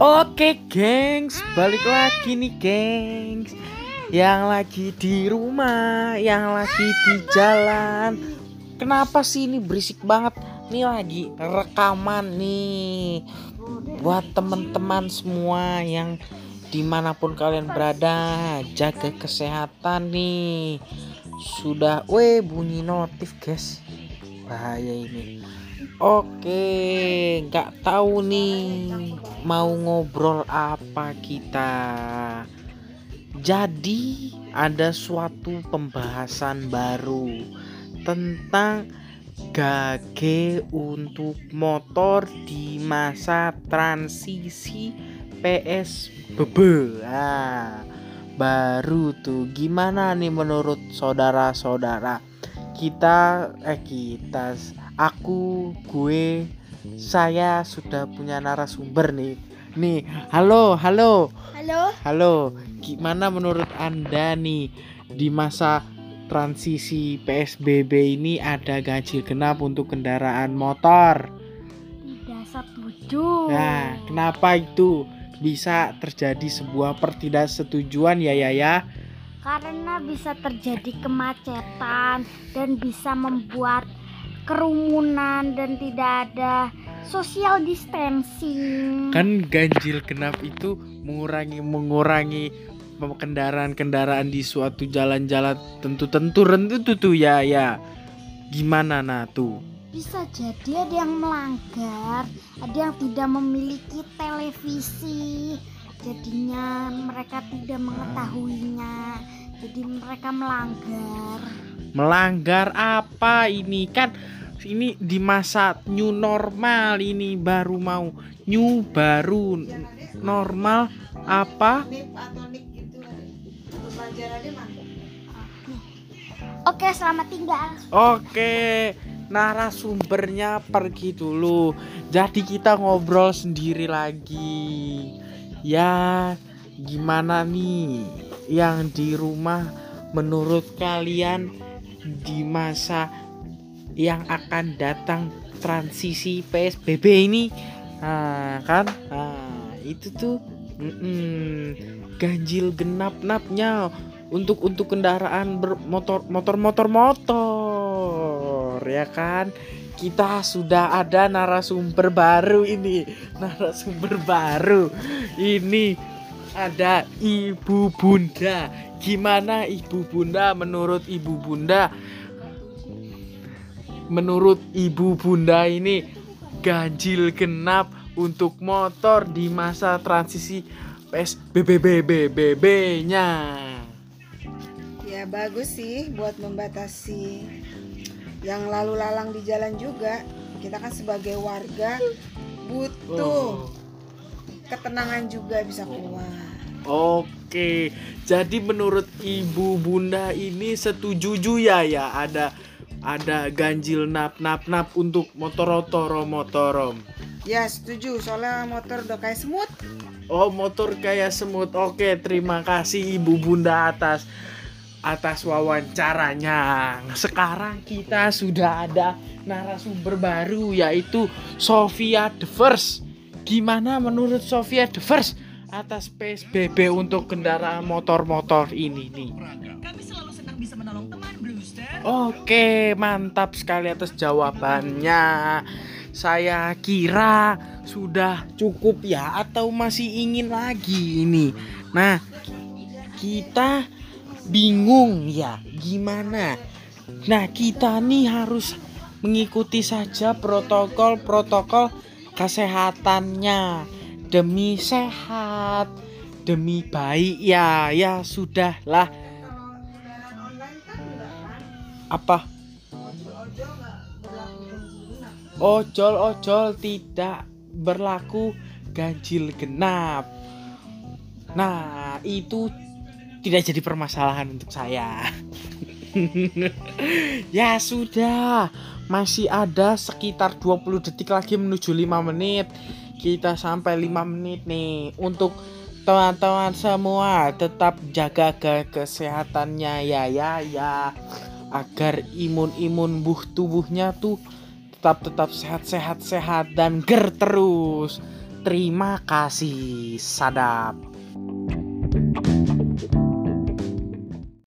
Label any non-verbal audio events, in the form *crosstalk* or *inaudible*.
Oke, gengs, balik lagi nih, gengs. Yang lagi di rumah, yang lagi di jalan. Kenapa sih ini berisik banget? Nih lagi rekaman nih buat teman-teman semua yang di mana pun kalian berada, jaga kesehatan nih. Sudah, weh bunyi notif, guys. Bahaya ini. Oke, nggak tahu nih mau ngobrol apa kita. Jadi ada suatu pembahasan baru tentang gage untuk motor di masa transisi PSBB. Nah, baru tuh gimana nih menurut saudara-saudara? Kita eh kita aku gue saya sudah punya narasumber nih. Nih, halo, halo. Halo. Halo. Gimana menurut Anda nih di masa transisi PSBB ini ada ganjil genap untuk kendaraan motor? Tidak setuju. Nah, kenapa itu bisa terjadi sebuah pertidaksetujuan ya ya ya? Karena bisa terjadi kemacetan dan bisa membuat kerumunan dan tidak ada social distancing. Kan ganjil genap itu mengurangi mengurangi kendaraan-kendaraan di suatu jalan-jalan tentu-tentu rentu tuh ya ya. Gimana nah tuh? Bisa jadi ada yang melanggar, ada yang tidak memiliki televisi. Jadinya mereka tidak mengetahuinya. Jadi mereka melanggar. Melanggar apa ini kan ini di masa new normal ini baru mau new baru normal apa Oke, selamat tinggal. Oke, narasumbernya pergi dulu. Jadi kita ngobrol sendiri lagi. Ya, gimana nih yang di rumah menurut kalian di masa yang akan datang transisi PSBB ini? Nah, kan? Nah, itu tuh mm-mm, ganjil genap napnya untuk untuk kendaraan bermotor motor motor motor ya kan? Kita sudah ada narasumber baru ini. Narasumber baru. Ini ada ibu bunda. Gimana ibu bunda menurut ibu bunda? Menurut ibu bunda ini ganjil genap untuk motor di masa transisi PSBB nya Ya bagus sih buat membatasi yang lalu lalang di jalan juga. Kita kan sebagai warga butuh ketenangan juga bisa keluar. Oke, jadi menurut ibu bunda ini setuju ya ya ada ada ganjil nap nap nap untuk motor motorom. Ya setuju soalnya motor udah kayak semut. Oh motor kayak semut. Oke terima kasih ibu bunda atas atas wawancaranya. Sekarang kita sudah ada narasumber baru yaitu Sofia The First. Gimana menurut Sofia The First atas PSBB untuk kendaraan motor-motor ini nih? Oke, mantap sekali atas jawabannya. Saya kira sudah cukup ya atau masih ingin lagi ini. Nah, kita bingung ya. Gimana? Nah kita nih harus mengikuti saja protokol-protokol kesehatannya. Demi sehat demi baik ya. Ya sudahlah. Apa? Ojol ojol tidak berlaku ganjil genap. Nah itu tidak jadi permasalahan untuk saya. *laughs* ya sudah, masih ada sekitar 20 detik lagi menuju 5 menit. Kita sampai 5 menit nih untuk teman-teman semua tetap jaga ke kesehatannya ya ya ya agar imun-imun buh tubuhnya tuh tetap tetap sehat-sehat sehat dan ger terus Terima kasih, sadap.